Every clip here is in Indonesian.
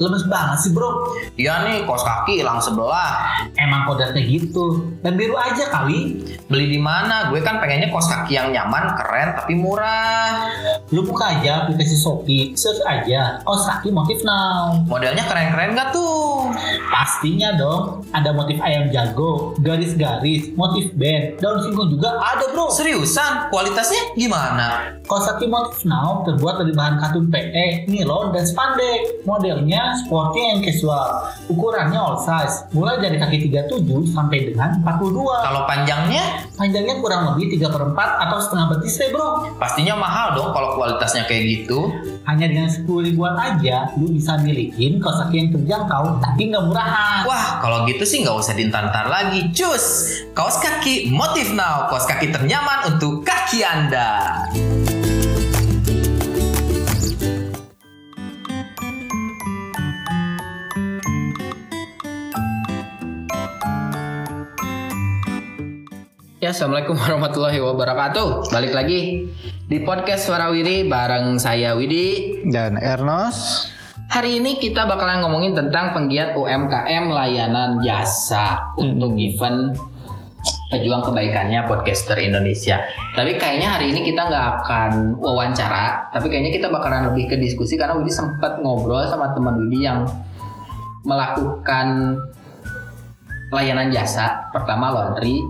lemes banget sih bro. Iya nih, kos kaki hilang sebelah. Emang kodratnya gitu. Dan biru aja kali. Beli di mana? Gue kan pengennya kos kaki yang nyaman, keren, tapi murah. Lu buka aja aplikasi Shopee, search aja kaos kaki motif now. Modelnya keren-keren gak tuh? Pastinya dong, ada motif ayam jago, garis-garis, motif band, daun singkong juga ada bro. Seriusan? Kualitasnya gimana? Kaos kaki motif now terbuat dari bahan katun PE, nilon, dan spandek. Modelnya sporty and casual. Ukurannya all size, mulai dari kaki 37 sampai dengan 42. Kalau panjangnya, Panjangnya kurang lebih 3 per 4 atau setengah betis deh bro. pastinya mahal dong kalau kualitasnya kayak gitu. Hanya dengan 10 ribuan aja, lu bisa milikin kaos kaki yang terjangkau tapi nggak murahan. Wah, kalau gitu sih nggak usah ditantar lagi. Cus! Kaos kaki motif now. Kaos kaki ternyaman untuk kaki Anda. Ya, Assalamualaikum warahmatullahi wabarakatuh. Balik lagi di podcast Suara Widi bareng saya Widi. dan Ernos Hari ini kita bakalan ngomongin tentang penggiat UMKM layanan jasa untuk event pejuang kebaikannya podcaster Indonesia. Tapi kayaknya hari ini kita nggak akan wawancara, tapi kayaknya kita bakalan lebih ke diskusi karena Widi sempat ngobrol sama teman Widi yang melakukan layanan jasa. Pertama laundry,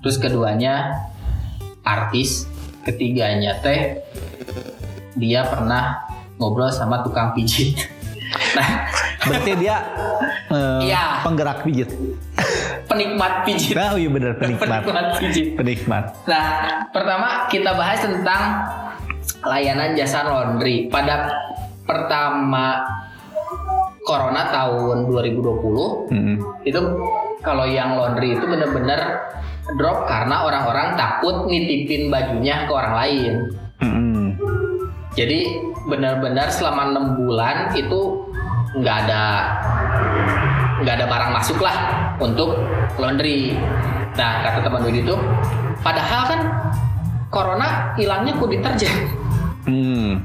terus keduanya artis, ketiganya teh dia pernah ngobrol sama tukang pijit. Nah, berarti dia Iya. penggerak pijit penikmat pijit. nah iya benar penikmat Penikmat pijit. penikmat Nah, pertama kita bahas tentang layanan jasa laundry. Pada pertama Corona tahun 2020 Mm-mm. itu kalau yang laundry itu bener-bener drop karena orang-orang takut ngitipin bajunya ke orang lain. Mm-mm. Jadi benar-benar selama enam bulan itu nggak ada nggak ada barang masuk lah untuk laundry. Nah kata teman Widi itu, padahal kan corona hilangnya ku deterjen. Mm.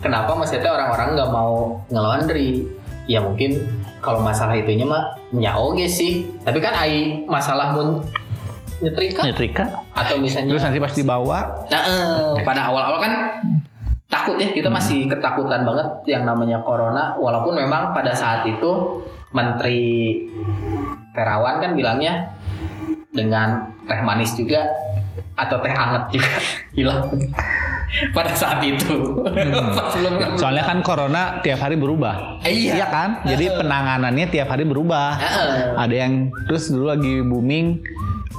Kenapa maksudnya orang-orang nggak mau nge-laundry? Ya mungkin kalau masalah itunya mah oge sih. Tapi kan ai masalah mun nyetrika? Nyetrika. Atau misalnya terus nanti pas dibawa? Nah, eh, pada awal-awal kan takut ya kita masih ketakutan banget yang namanya corona. Walaupun memang pada saat itu Menteri Terawan kan bilangnya dengan teh manis juga atau teh hangat juga hilang pada saat itu. Belum soalnya kan corona tiap hari berubah. Eh, iya. kan? Jadi penanganannya tiap hari berubah. Heeh. ada yang terus dulu lagi booming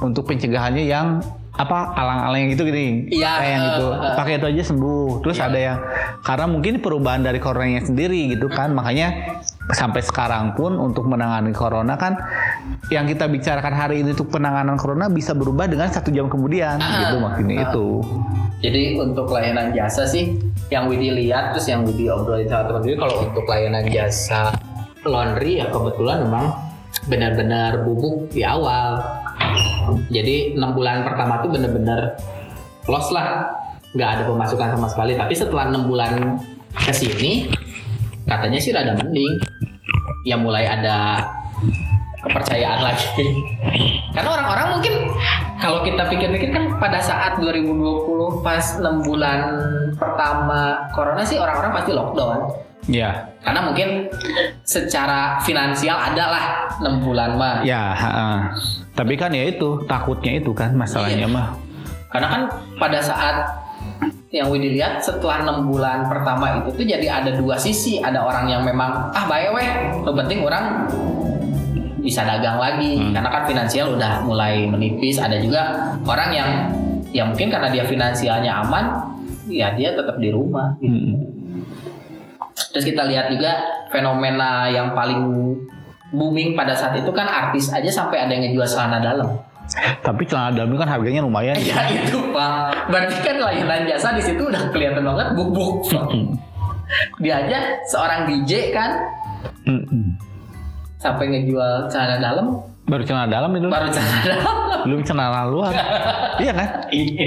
untuk pencegahannya yang apa alang-alang yang gitu. Gini Iya, kayak yang itu. Pakai itu aja sembuh. Terus Iya. ada yang karena mungkin perubahan dari coronanya sendiri gitu kan. Makanya sampai sekarang pun untuk menangani corona kan yang kita bicarakan hari ini untuk penanganan corona bisa berubah dengan satu jam kemudian. Ah, gitu maksudnya ah. itu. Jadi untuk layanan jasa sih yang Widi lihat terus yang Widi obrolin sama teman Widi kalau untuk layanan jasa laundry ya kebetulan memang benar-benar bubuk di awal. Jadi enam bulan pertama tuh benar-benar loss lah, nggak ada pemasukan sama sekali. Tapi setelah enam bulan ke sini katanya sih rada mending. Ya mulai ada kepercayaan lagi. Karena orang-orang mungkin kalau kita pikir-pikir kan pada saat 2020 pas 6 bulan pertama corona sih orang-orang pasti lockdown. Ya Karena mungkin secara finansial ada lah 6 bulan mah. ya ha-ha. tapi kan ya itu takutnya itu kan masalahnya Iya. mah Karena kan pada saat yang Widi lihat setelah enam bulan pertama itu tuh jadi ada dua sisi ada orang yang memang ah bae weh yang penting orang bisa dagang lagi Hmm. karena kan finansial udah mulai menipis ada juga orang yang ya mungkin karena dia finansialnya aman ya dia tetap di rumah gitu. Mm. Terus kita lihat juga fenomena yang paling booming pada saat itu kan artis aja sampai ada yang ngejual celana dalam tapi celana dalam kan harganya lumayan Ya itu pak. Berarti kan layanan jasa di situ udah kelihatan banget bubuk. Dia aja seorang DJ kan sampai ngejual celana dalam baru celana dalam itu baru celana dalam. belum celana luar iya kan Iya.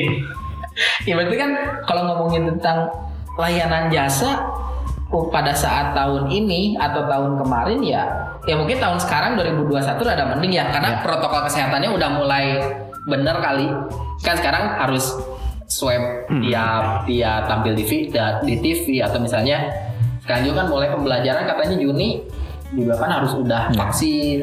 Ya berarti kan kalau ngomongin tentang layanan jasa oh, pada saat tahun ini atau tahun kemarin ya ya mungkin tahun sekarang 2021 ada mending ya karena Ya. protokol kesehatannya udah mulai bener kali kan sekarang harus swab Hmm. tiap dia tampil di, di TV atau misalnya sekarang juga kan mulai pembelajaran katanya Juni juga kan harus udah Hmm. vaksin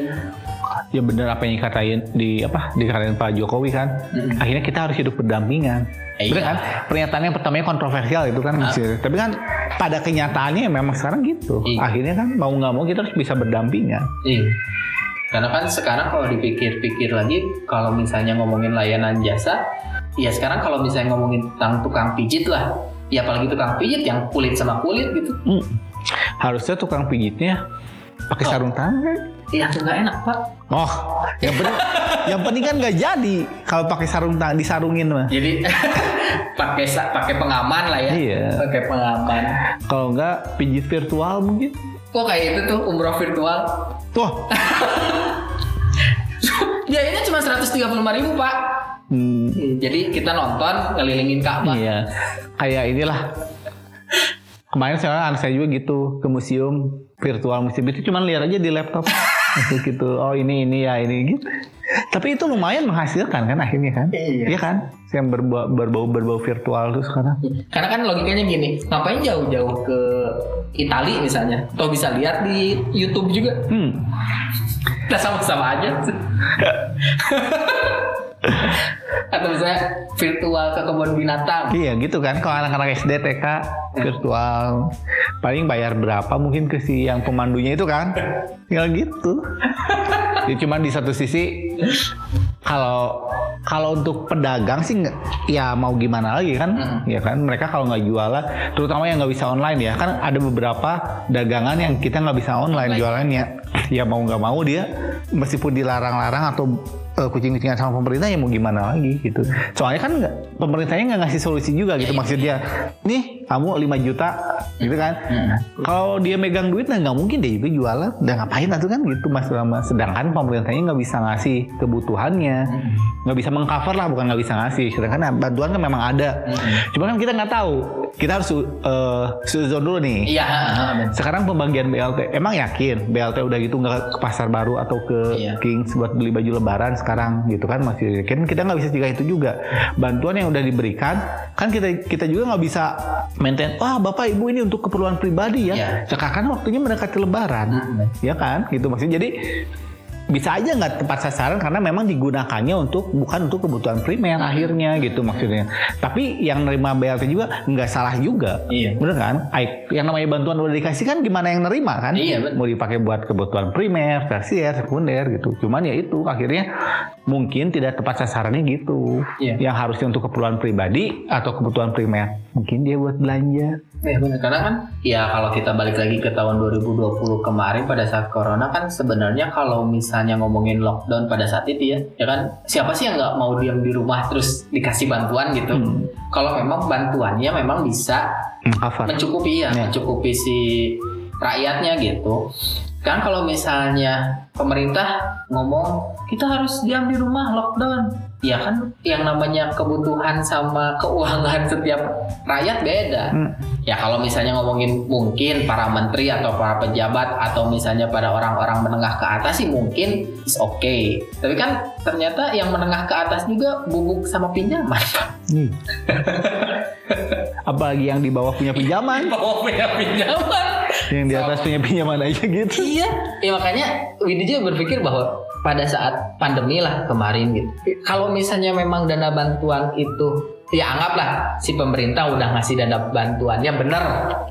Ya bener apa yang dikatain di apa dikatain Pak Jokowi kan. Mm. Akhirnya kita harus hidup berdampingan. Eh, Bener iya. kan? Pernyataan yang pertamanya kontroversial itu kan. Masih- Tapi kan pada kenyataannya memang sekarang gitu. Iya. Akhirnya kan mau nggak mau kita harus bisa berdampingan. Iya. Karena kan sekarang kalau dipikir-pikir lagi, kalau misalnya ngomongin layanan jasa, ya sekarang kalau misalnya ngomongin tentang tukang pijit lah, ya apalagi tukang pijit yang kulit sama kulit gitu, Hmm. Harusnya tukang pijitnya pakai Oh. sarung tangan. Kan? ya nggak enak pak. Oh, yang penting, yang penting kan nggak jadi kalau pakai sarung tangan disarungin mah. Jadi pakai pakai pengaman lah ya. Iya. Pakai pengaman. Kalau nggak pijit virtual mungkin. Kok kayak itu tuh umroh virtual? Tuh, Biayanya cuma 135.000 ribu pak. hmm, Jadi kita nonton ngelilingin Ka'bah. Iya, kayak inilah. Kemarin saya anak saya juga gitu ke museum virtual museum itu cuman lihat aja di laptop gitu gitu. Oh ini ini ya ini gitu. Tapi itu lumayan menghasilkan kan akhirnya kan? Iya. kan? Yang berbau berbau berbau virtual tuh sekarang. Karena kan logikanya gini, ngapain jauh-jauh ke Itali misalnya? Atau bisa lihat di YouTube juga. Hmm. Kita sama-sama aja. Atau misalnya virtual ke kebun binatang. Iya gitu kan. Kalau anak-anak SD TK virtual paling bayar berapa mungkin ke si yang pemandunya itu kan? Tinggal gitu. Ya cuman di satu sisi kalau kalau untuk pedagang sih ya mau gimana lagi kan Mm. ya kan mereka kalau nggak jualan terutama yang nggak bisa online ya kan ada beberapa dagangan yang kita nggak bisa online Online. jualannya ya mau nggak mau dia meskipun dilarang-larang atau eh, kucing-kucingan sama pemerintah ya mau gimana lagi gitu. Soalnya kan nggak pemerintahnya nggak ngasih solusi juga gitu. Maksudnya nih kamu 5 juta gitu kan? Hmm. kalau dia megang duit nah nggak mungkin dia juga jualan. Udah ngapain atuh kan gitu mas? Rama sedangkan pemerintahnya nggak bisa ngasih kebutuhannya. Nggak bisa mengcover lah bukan nggak bisa ngasih. Sedangkan bantuan kan memang ada. Cuma kan kita nggak tahu. Kita harus uh, suzon dulu nih. Iya, sekarang pembagian BLT emang yakin BLT udah gitu nggak ke pasar baru atau ke Iya. Kings buat beli baju lebaran sekarang gitu kan masih kan kita nggak bisa cegah itu juga. Bantuan yang udah diberikan kan kita kita juga nggak bisa maintain wah bapak ibu ini untuk keperluan pribadi ya Iya. sekarang waktunya mendekati lebaran Hmm. ya kan gitu maksudnya jadi bisa aja nggak tepat sasaran karena memang digunakannya untuk bukan untuk kebutuhan primer akhirnya gitu maksudnya. Tapi yang nerima BLT juga nggak salah juga. Iya. bener kan? Yang namanya bantuan udah dikasih kan gimana yang nerima kan? Iya, bener. mau dipakai buat kebutuhan primer tersier sekunder gitu. Cuman ya itu akhirnya mungkin tidak tepat sasarannya gitu. Iya. yang harusnya untuk keperluan pribadi atau kebutuhan primer mungkin dia buat belanja Iya benar karena kan ya kalau kita balik lagi ke tahun 2020 kemarin pada saat corona kan sebenarnya kalau misalnya ngomongin lockdown pada saat itu ya ya kan siapa sih yang nggak mau diam di rumah terus dikasih bantuan gitu Hmm. kalau memang bantuannya memang bisa cover mencukupi ya, Ya. mencukupi si rakyatnya gitu. Kan kalau misalnya pemerintah ngomong kita harus diam di rumah lockdown, ya kan yang namanya kebutuhan sama keuangan setiap rakyat beda. Hmm. Ya kalau misalnya ngomongin mungkin para menteri atau para pejabat atau misalnya pada orang-orang menengah ke atas sih mungkin is okay. Tapi kan ternyata yang menengah ke atas juga bubuk sama pinjaman. Hmm. apalagi yang di bawah punya pinjaman Bawa punya pinjaman. yang di atas punya pinjaman aja gitu Iya, ya makanya Widi juga berpikir bahwa pada saat pandemi lah kemarin gitu. Kalau misalnya memang dana bantuan itu ya anggaplah si pemerintah udah ngasih dana bantuannya bener.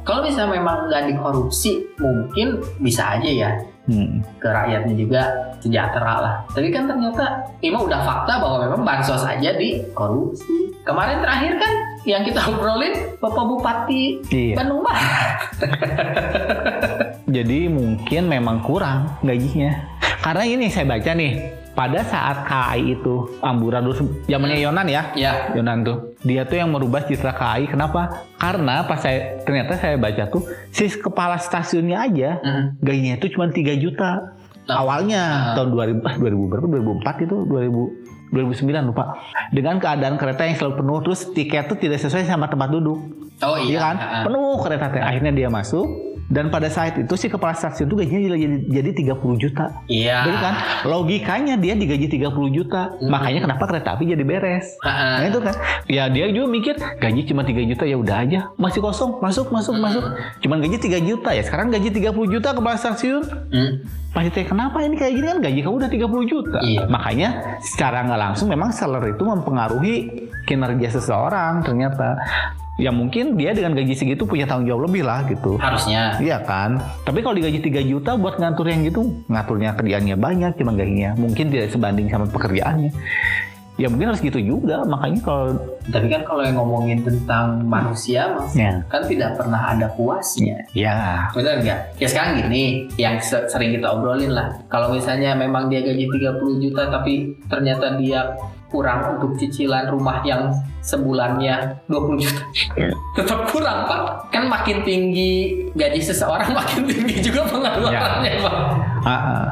Kalau misalnya memang nggak dikorupsi, mungkin bisa aja ya Hmm. ke rakyatnya juga sejahtera lah. Tapi kan ternyata Ima udah fakta bahwa memang bansos aja di korupsi. Kemarin terakhir kan yang kita obrolin Bapak Bupati Iya. Bandung Barat. Jadi mungkin memang kurang gajinya. Karena ini saya baca nih, pada saat KAI itu amburadul zamannya Yonan ya. Ya. Yonan tuh. Dia tuh yang merubah citra KAI. Kenapa? Karena pas saya ternyata saya baca tuh si kepala stasiunnya aja Hmm. gajinya itu cuma 3 juta. Nah. Awalnya Ah. tahun 2000 ah, 2000 berapa? 2004 itu 2000 2009 lupa. Dengan keadaan kereta yang selalu penuh terus tiket tuh tidak sesuai sama tempat duduk. Oh Iya iya. kan? Ha-ha. Penuh kereta teh. Akhirnya dia masuk dan pada saat itu si kepala stasiun itu gajinya jadi, jadi 30 juta. Iya. Jadi kan logikanya dia digaji 30 juta. Hmm. Makanya kenapa kereta api jadi beres. Ha-ha. Nah itu kan. Ya dia juga mikir gaji cuma 3 juta ya udah aja. Masih kosong. Masuk masuk Hmm. masuk. Cuman gaji 3 juta ya. Sekarang gaji 30 juta kepala stasiun. Hmm. Pasti teh kenapa ini kayak gini kan gaji kamu udah 30 juta. Iya. Makanya secara nggak langsung memang salary itu mempengaruhi kinerja seseorang ternyata. Ya mungkin dia dengan gaji segitu punya tanggung jawab lebih lah gitu. Harusnya. Iya kan. Tapi kalau digaji 3 juta buat ngatur yang gitu, ngaturnya kerjaannya banyak, cuma gajinya mungkin tidak sebanding sama pekerjaannya. Ya mungkin harus gitu juga. Makanya kalau Tapi kan kalau yang ngomongin tentang manusia, mas, ya, kan tidak pernah ada puasnya. ya, Benar nggak? Ya sekarang gini, yang se- sering kita obrolin lah. Kalau misalnya memang dia gaji 30 juta tapi ternyata dia kurang untuk cicilan rumah yang sebulannya 20 juta. Tetap kurang, Pak. Kan makin tinggi gaji seseorang makin tinggi juga pengeluarannya, Pak. Ah, ah.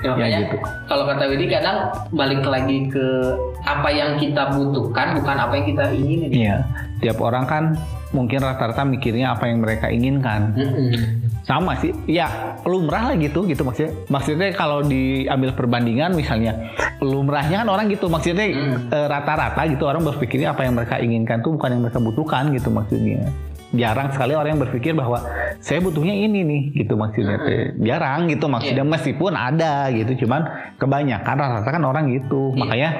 Ya, makanya gitu. kalau kata Widi kadang balik lagi ke apa yang kita butuhkan bukan apa yang kita inginin. Iya. Tiap orang kan mungkin rata-rata mikirnya apa yang mereka inginkan. Mm-mm. Sama sih. Ya lumrah lah gitu gitu maksudnya. Maksudnya kalau diambil perbandingan misalnya lumrahnya kan orang gitu. Maksudnya Hmm. eh, rata-rata gitu orang berpikirnya apa yang mereka inginkan tuh bukan yang mereka butuhkan gitu maksudnya jarang sekali orang yang berpikir bahwa saya butuhnya ini nih gitu maksudnya. Hmm. jarang gitu maksudnya meskipun ada gitu cuman kebanyakan rata-rata kan orang gitu. Iya. makanya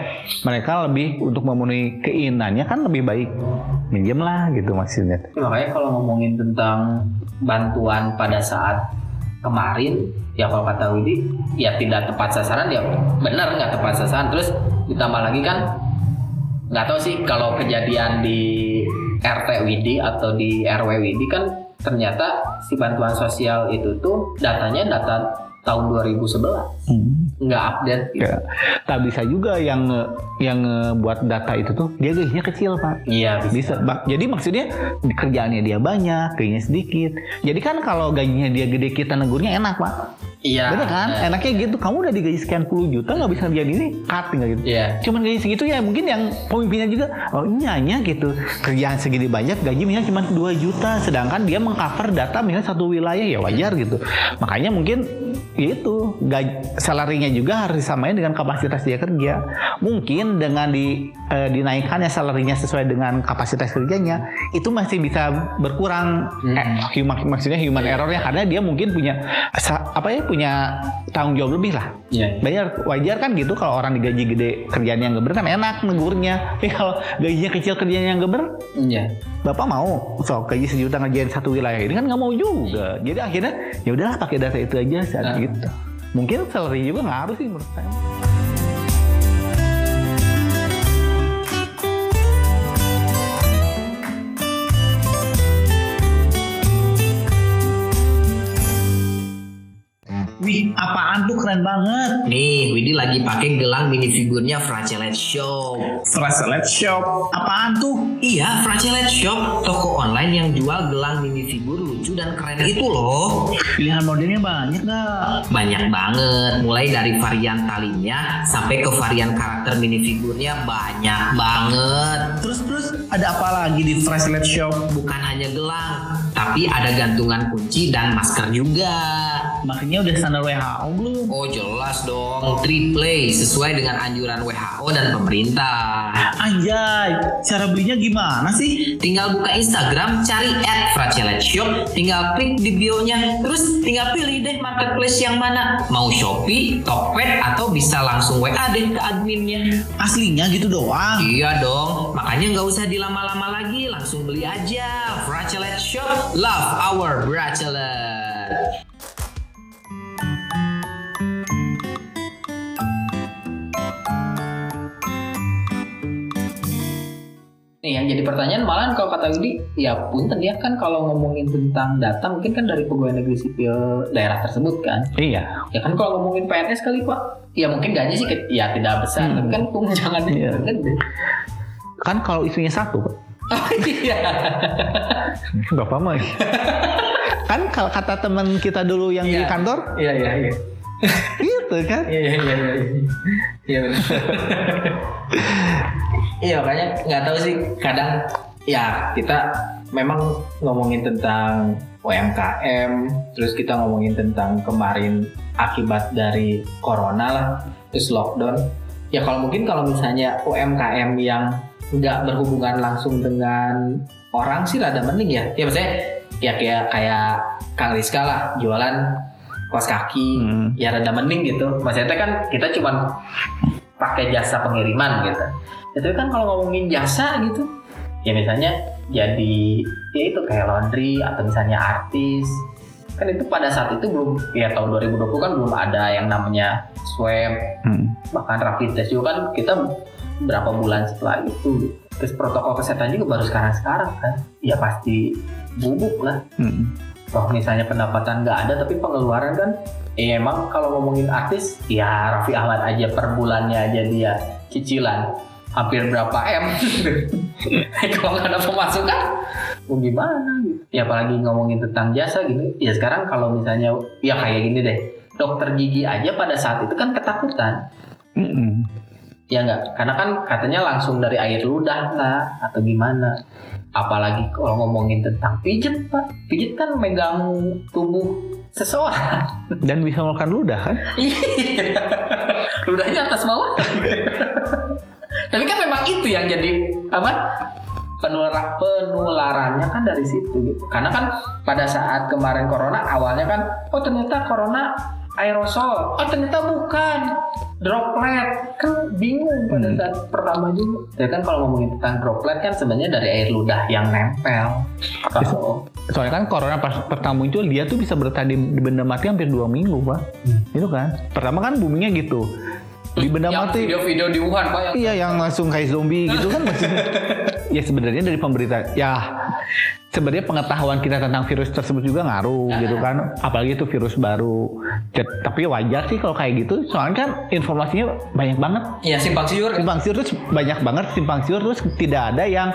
mereka lebih untuk memenuhi keinginannya kan lebih baik minjem lah gitu maksudnya. Ya, makanya kalau ngomongin tentang bantuan pada saat kemarin ya kalau kata Widi ya tidak tepat sasaran ya benar nggak tepat sasaran. Terus ditambah lagi kan nggak tahu sih kalau kejadian di RT Widi atau di RW Widi kan ternyata si bantuan sosial itu tuh datanya data tahun 2011 Hmm. nggak update gitu. Ya, tak bisa juga yang yang buat data itu tuh dia gajinya kecil pak. Iya bisa. Bisa, Pak. Jadi maksudnya kerjaannya dia banyak, gajinya sedikit. Jadi kan kalau gajinya dia gede kita negurnya enak pak. Iya. Bener kan? eh, Enaknya gitu. Kamu udah digaji sekian puluh juta nggak bisa kerjaan ini, cut tinggal gitu. Iya. Cuman gaji segitu ya mungkin yang pemimpinnya juga oh nyanya gitu kerjaan segini banyak gaji misalnya cuma 2 juta sedangkan dia mengcover data misalnya satu wilayah ya wajar gitu makanya mungkin ya itu gaji salarinya juga harus disamain dengan kapasitas dia kerja mungkin dengan di eh, dinaikkannya salarinya sesuai dengan kapasitas kerjanya itu masih bisa berkurang Hmm. eh, human, maksudnya human errornya karena dia mungkin punya apa ya punya tanggung jawab lebih lah Iya. iya. Bayar wajar kan gitu kalau orang digaji gede kerjaan yang geber kan enak negurnya. Tapi kalau gajinya kecil kerjaan yang geber, Iya. bapak mau so gaji sejuta ngerjain satu wilayah ini kan nggak mau juga. Jadi akhirnya ya udahlah pakai data itu aja saat Nah. gitu. Mungkin salary juga ngaruh sih menurut saya. Wih, apaan tuh keren banget. Nih, Widi lagi pakai gelang minifigurnya Fracelet Shop. Fraselet Shop. Apaan tuh? Iya, Fracelet Shop, toko online yang jual gelang minifigur lucu dan keren itu loh. Pilihan modelnya banyak nggak? Banyak banget, mulai dari varian talinya sampai ke varian karakter minifigurnya banyak banget. Terus terus ada apa lagi di Fraselet Shop? Bukan hanya gelang, tapi ada gantungan kunci dan masker juga. Makanya udah standar WHO belum? Oh jelas dong, triple sesuai dengan anjuran WHO dan pemerintah. Anjay, cara belinya gimana sih? Tinggal buka Instagram, cari at Fracelet Shop, tinggal klik di bio-nya, terus tinggal pilih deh marketplace yang mana. Mau Shopee, Tokped, atau bisa langsung WA deh ke adminnya. Aslinya gitu doang. Iya dong, makanya nggak usah dilama-lama lagi, langsung beli aja. Fracelet Shop, love our bracelet. Nih yang jadi pertanyaan malah kalau kata Yudi, ya punten ya kan kalau ngomongin tentang data mungkin kan dari pegawai negeri sipil daerah tersebut kan. Iya. Ya kan kalau ngomongin PNS kali Pak, ya mungkin gaji sih ya tidak besar, Hmm. tapi kan tunjangannya Iya. gede. Kan kalau isunya satu, Pak. Oh iya. Bapak mah. kan kalau kata teman kita dulu yang di Iya. kantor, Iya iya iya. gitu kan? Iya iya iya iya. Iya benar. Iya makanya nggak tahu sih kadang ya kita memang ngomongin tentang UMKM, terus kita ngomongin tentang kemarin akibat dari corona lah, terus lockdown. Ya kalau mungkin kalau misalnya UMKM yang nggak berhubungan langsung dengan orang sih rada mending ya. Ya maksudnya ya kayak kayak Kang Rizka lah jualan kaos kaki, Hmm. ya rada mending gitu. Maksudnya kan kita cuman pakai jasa pengiriman gitu. Itu kan kalau ngomongin jasa gitu, ya misalnya jadi ya itu kayak laundry atau misalnya artis kan itu pada saat itu belum ya tahun 2020 kan belum ada yang namanya swab Hmm. bahkan rapid test juga kan kita berapa bulan setelah itu. Terus protokol kesehatan juga baru sekarang sekarang kan. Ya pasti bubuk lah. Hmm. kalau misalnya pendapatan nggak ada tapi pengeluaran kan ya emang kalau ngomongin artis ya Raffi Ahmad aja per bulannya aja dia cicilan hampir berapa m. Kalau nggak ada pemasukan mau gimana ya apalagi ngomongin tentang jasa gitu. Ya sekarang kalau misalnya ya kayak gini deh. Dokter gigi aja pada saat itu kan ketakutan. Hmm. ya nggak? Karena kan katanya langsung dari air ludah lah atau gimana? Apalagi kalau ngomongin tentang pijet pak. Pijet kan megang tubuh seseorang. Dan bisa melakukan ludah kan? Iya. ludahnya atas bawah. Tapi kan memang itu yang jadi apa penular penularannya kan dari situ gitu karena kan pada saat kemarin corona awalnya kan oh ternyata corona aerosol oh ternyata bukan droplet kan bingung pada Hmm. saat pertama juga ya kan kalau ngomongin tentang droplet kan sebenarnya dari air ludah yang nempel kalau Soalnya kan corona pas pertama muncul dia tuh bisa bertahan di, di benda mati hampir dua minggu pak. Hmm. Itu kan. Pertama kan boomingnya gitu. Di benda yang mati. video-video di Wuhan pak yang Iya yang langsung kayak zombie gitu kan maksudnya. Ya sebenarnya dari pemerintah ya sebenarnya pengetahuan kita tentang virus tersebut juga ngaruh Ah. gitu kan. Apalagi itu virus baru. Tapi wajar sih kalau kayak gitu. Soalnya kan informasinya banyak banget. Iya simpang siur. Simpang siur terus banyak banget simpang siur terus tidak ada yang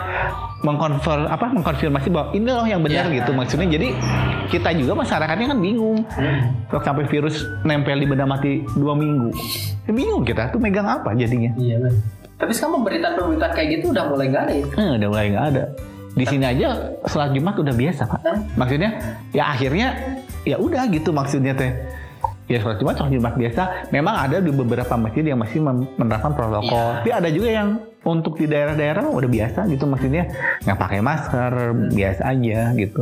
mengkonfir apa mengkonfirmasi bahwa ini loh yang benar Iya. gitu. Maksudnya jadi kita juga masyarakatnya kan bingung. Kalau sampai virus nempel di benda mati dua minggu ya bingung kita tuh megang apa jadinya. Iya benar. Tapi sekarang pemberitaan-pemberitaan kayak gitu udah mulai gak ada ya? Eh, udah mulai nggak ada. Di sini aja sholat Jumat udah biasa pak. Maksudnya ya akhirnya ya udah gitu maksudnya teh. Ya sholat Jumat sholat Jumat biasa. Memang ada di beberapa masjid yang masih menerapkan protokol. Iya. Tapi ada juga yang untuk di daerah-daerah udah biasa gitu maksudnya nggak pakai masker biasa aja gitu.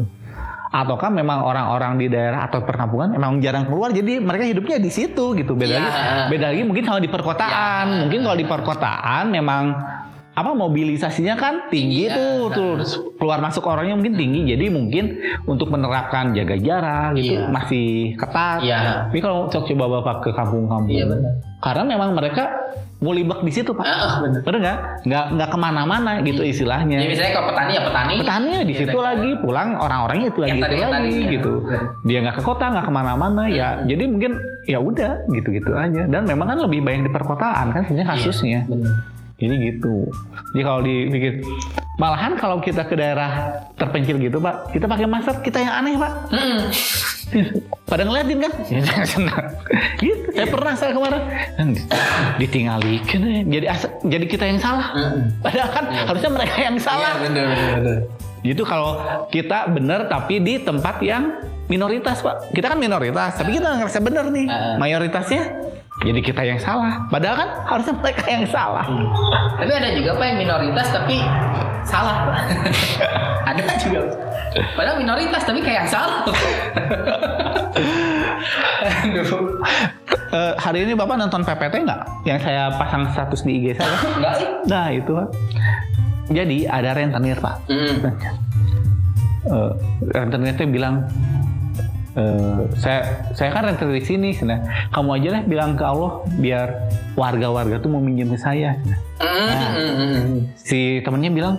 Ataukah memang orang-orang di daerah atau perkampungan emang jarang keluar jadi mereka hidupnya di situ gitu beda Iya. lagi beda lagi mungkin sama di perkotaan Iya. mungkin kalau di perkotaan memang apa mobilisasinya kan tinggi Iya. tuh terus keluar masuk orangnya mungkin tinggi jadi mungkin untuk menerapkan jaga jarak gitu Iya. masih ketat Iya. tapi kalau coba bapak ke kampung-kampung Iya benar. karena memang mereka mulibak di situ pak. Benar. bener. Nggak? Nggak nggak ke mana-mana gitu istilahnya. Ya misalnya kalau petani ya petani. petani di situ Iya, lagi. Pulang orang-orangnya itu lagi itu lagi tadi, gitu. Ya. dia nggak ke kota nggak ke mana-mana ya. Jadi mungkin ya udah gitu-gitu aja. Dan memang kan lebih banyak di perkotaan kan sebenarnya kasusnya. Benar. jadi gitu. Jadi kalau dipikir malahan kalau kita ke daerah terpencil gitu pak kita pakai masker kita yang aneh pak. Mm-mm. Pada ngeliatin kan gitu saya pernah saya kemarin ditinggalin jadi asa- jadi kita yang salah padahal kan harusnya mereka yang salah Iya benar benar benar. Gitu kalau kita benar tapi di tempat yang minoritas pak. Kita kan minoritas tapi kita ngerasa benar nih. Mayoritasnya jadi kita yang salah. Padahal kan harusnya mereka yang salah. Tapi ada juga pak yang minoritas tapi salah. Ada juga. Padahal minoritas tapi kayak yang salah. Aduh. Eh, hari ini bapak nonton PPT nggak? Yang saya pasang status di IG saya. Enggak sih. Nah itu. Jadi ada rentenir pak. Mm. Eh, rentenir itu bilang eh, saya saya kan rentenir di sini, nah, kamu aja lah bilang ke Allah biar warga-warga tuh mau minjem ke saya. Mm, mm, mm, mm. si temennya bilang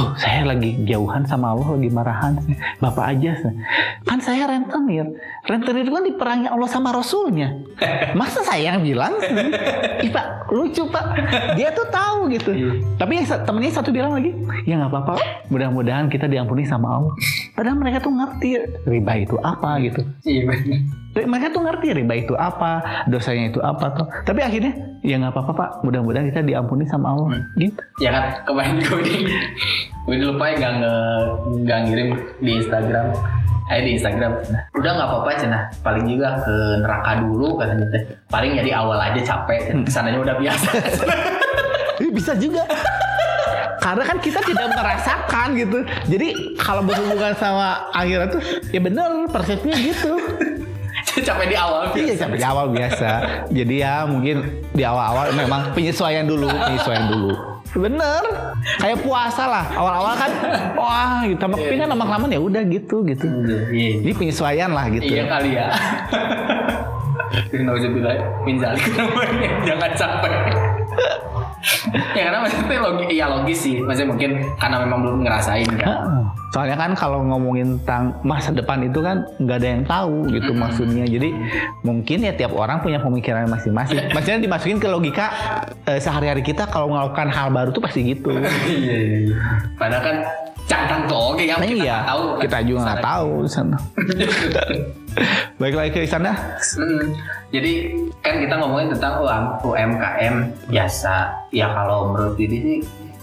oh saya lagi jauhan sama Allah lagi marahan bapak aja kan saya rentenir rentenir itu kan diperangi Allah sama Rasulnya. Masa saya yang bilang? Ih pak, lucu pak. Dia tuh tahu gitu. Iya. Tapi temennya satu bilang lagi, ya nggak apa-apa. Mudah-mudahan kita diampuni sama Allah. Padahal mereka tuh ngerti riba itu apa gitu. Iya benar. Mereka tuh ngerti riba itu apa, dosanya itu apa tuh. Tapi akhirnya ya nggak apa-apa pak. Mudah-mudahan kita diampuni sama Allah. Gitu. Ya kan kemarin gue di gue lupa ya nggak nggak ngirim di Instagram. Eh di Instagram, nah, udah nggak apa-apa cina. Paling juga ke neraka dulu katanya teh. Paling jadi awal aja capek, Hmm. ke sananya udah biasa. Bisa juga. Karena kan kita tidak merasakan gitu. Jadi kalau berhubungan sama akhirat tuh ya bener persepsinya gitu. Capek di awal. Iya sampai di awal biasa. Jadi ya mungkin di awal-awal memang penyesuaian dulu, penyesuaian dulu. Bener, kayak puasa lah. Awal-awal kan, wah, gitu. Tapi kan lama-lama ya udah gitu, gitu. Iya. Jadi penyesuaian lah gitu. Iya kali ya. Nauzubillah min zalik namanya. Jangan sampai. ya karena maksudnya logis, ya logis sih. Maksudnya mungkin karena memang belum ngerasain kan. Soalnya kan kalau ngomongin tentang masa depan itu kan nggak ada yang tahu gitu maksudnya. Jadi mungkin ya tiap orang punya pemikiran masing-masing. Maksudnya dimasukin ke logika eh, sehari-hari kita kalau melakukan hal baru tuh pasti gitu. Iya iya iya. Padahal kan cantang tuh oke Nah, kita iya, tahu. kan. kita juga nggak tahu sana. Baik lagi ke sana. Hmm, Jadi kan kita ngomongin tentang UM, UMKM jasa. Ya kalau menurut Didi sih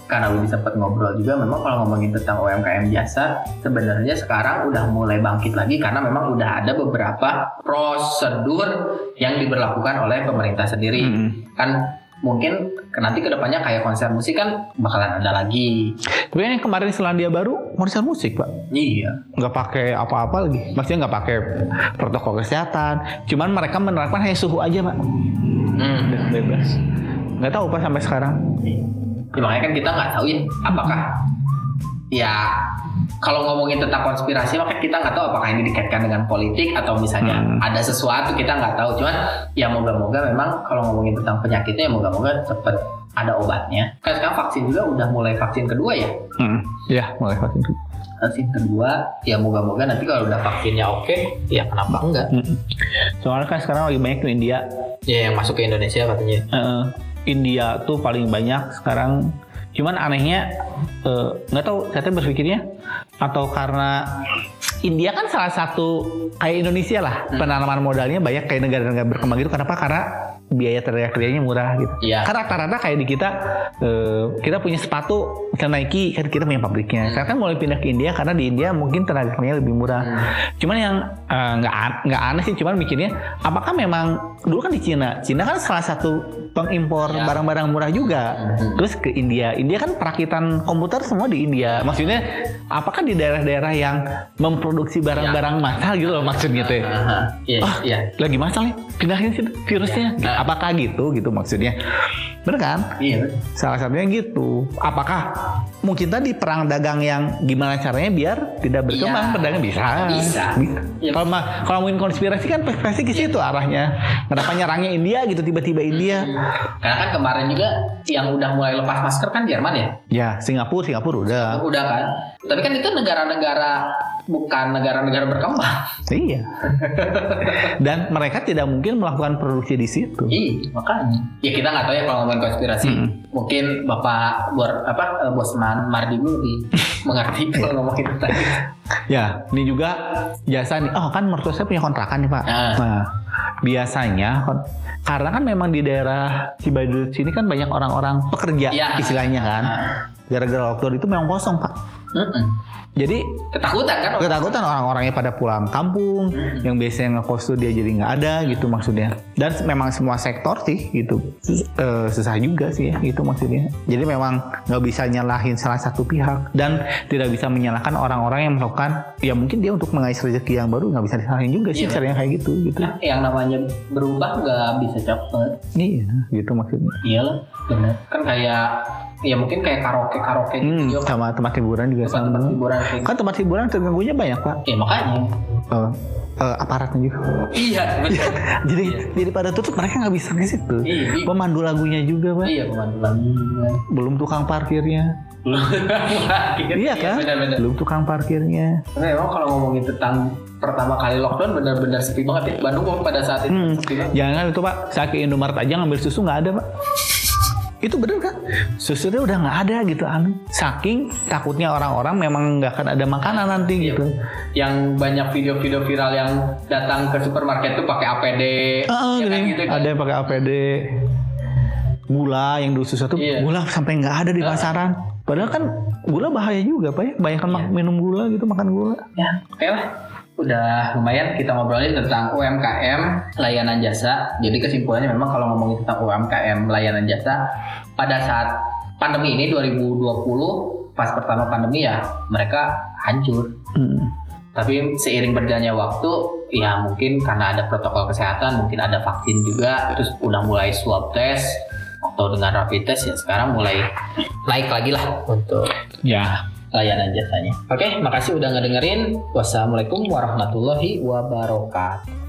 karena Widi sempat ngobrol juga memang kalau ngomongin tentang UMKM jasa sebenarnya sekarang udah mulai bangkit lagi karena memang udah ada beberapa prosedur yang diberlakukan oleh pemerintah sendiri Mm-mm. kan mungkin nanti ke depannya kayak konser musik kan bakalan ada lagi Tapi yang kemarin Selandia Baru konser musik pak, iya nggak pakai apa-apa lagi. Maksudnya nggak pakai protokol kesehatan. Cuman mereka menerapkan hanya suhu aja pak, hmm. Bebas. Nggak tahu pak sampai sekarang. Ya, makanya kan kita nggak tahu ya apakah ya kalau ngomongin tentang konspirasi maka kita nggak tahu apakah ini dikaitkan dengan politik atau misalnya Hmm. ada sesuatu kita nggak tahu cuman ya moga-moga memang kalau ngomongin tentang penyakitnya ya moga-moga cepet ada obatnya kan sekarang vaksin juga udah mulai vaksin kedua ya Hmm. Ya mulai vaksin. vaksin kedua ya moga-moga nanti kalau udah vaksinnya oke ya kenapa enggak Mm-mm. Soalnya kan sekarang lagi banyak tuh India. ya yang masuk ke Indonesia katanya Eh, India tuh paling banyak sekarang. Cuman anehnya eh, nggak tahu saya tuh berpikirnya atau karena India kan salah satu kayak Indonesia lah penanaman modalnya banyak kayak negara-negara berkembang gitu. Kenapa? Karena biaya tenaga kerjanya murah gitu. Iya. Karena rata-rata kayak di kita eh, kita punya sepatu misalnya Nike kan kita punya pabriknya. Sekarang kan mulai pindah ke India karena di India mungkin tenaga kerjanya lebih murah. Cuman yang eh, nggak an- nggak aneh sih, cuman mikirnya apakah memang dulu kan di Cina, Cina kan salah satu pengimpor Ya. barang-barang murah juga. Mhm. Terus ke India, India kan perakitan komputer semua di India. Maksudnya apakah di daerah-daerah yang memproduksi barang-barang mahal gitu loh maksudnya tuh? Iya iya Lagi masalah nih, pindahin sih virusnya. Ya. Apakah gitu gitu maksudnya? Bener kan? iya Salah satunya gitu. Apakah mungkin tadi perang dagang yang gimana caranya biar tidak berkembang Iya. perdagangan bisa? Bisa. Iya. Kalau kalau konspirasi kan pasti ke situ arahnya. Kenapa nyerangnya India gitu tiba-tiba India? karena kan kemarin juga yang udah mulai lepas masker kan Jerman ya Ya Singapura Singapura udah. udah kan tapi kan itu negara-negara bukan negara-negara berkembang Iya. Dan mereka tidak mungkin melakukan produksi di situ. Iya, makanya. Ya kita nggak tahu ya kalau ngomongin konspirasi. Mm. Mungkin Bapak Bor, apa eh, Bosman Mardi lebih mengerti kalau ngomongin tentang itu. Ya, ini juga jasa nih. Oh kan mertua saya punya kontrakan nih pak. Ah. Nah, biasanya karena kan memang di daerah Cibaduyut sini kan banyak orang-orang pekerja Iya. istilahnya kan. Ah. Gara-gara lockdown itu memang kosong pak. Jadi Ketakutan kan? ketakutan orang-orangnya pada pulang kampung, yang biasanya ngekos tuh dia jadi nggak ada gitu maksudnya. Dan memang semua sektor sih gitu Sus- eh, susah juga sih ya gitu maksudnya. Jadi memang nggak bisa nyalahin salah satu pihak dan tidak bisa menyalahkan orang-orang yang melakukan ya mungkin dia untuk mengais rezeki yang baru nggak bisa disalahin juga sih Iya. caranya kayak gitu gitu. Nah, yang namanya berubah nggak bisa cepet. Iya gitu maksudnya. Iyalah, benar. Kan kayak ya mungkin kayak karaoke karaoke Hmm, gitu. sama tempat hiburan juga Tempat sama. hiburan kayak. Kan tempat hiburan terganggunya banyak pak. Ya makanya. Eh, eh, aparatnya juga. Iya, benar. jadi Iya. jadi pada tutup mereka nggak bisa ke situ. Iya, iya. Pemandu lagunya juga pak. Iya, pemandu lagi. Belum tukang parkirnya. Belum Iya kan? Benar-benar. Belum tukang parkirnya. Tapi memang kalau ngomongin tentang pertama kali lockdown benar-benar sepi banget ya. Bandung pada saat itu Hmm. sepi banget. Jangan itu pak, saya ke Indomaret aja ngambil susu nggak ada pak. Itu bener kan? Susunya udah nggak ada gitu aneh. Saking takutnya orang-orang memang nggak akan ada makanan nanti gitu. Yang banyak video-video viral yang datang ke supermarket tuh pakai APD, Ah, ya kan gitu kan. ada yang pakai APD. Gula yang dulu susah tuh Iya. gula sampai nggak ada di pasaran. Padahal kan gula bahaya juga pak ya. Banyak Iya. minum gula gitu makan gula. Ya, oke lah. Udah lumayan kita ngobrolin tentang UMKM layanan jasa. Jadi kesimpulannya memang kalau ngomongin tentang UMKM layanan jasa pada saat pandemi ini 2020 pas pertama pandemi ya mereka hancur. Hmm. Tapi seiring berjalannya waktu ya mungkin karena ada protokol kesehatan, mungkin ada vaksin juga, terus udah mulai swab test atau dengan rapid test ya sekarang mulai naik lagi lah untuk Ya. Layanan jasanya. Oke, makasih udah ngedengerin. Wassalamualaikum warahmatullahi wabarakatuh.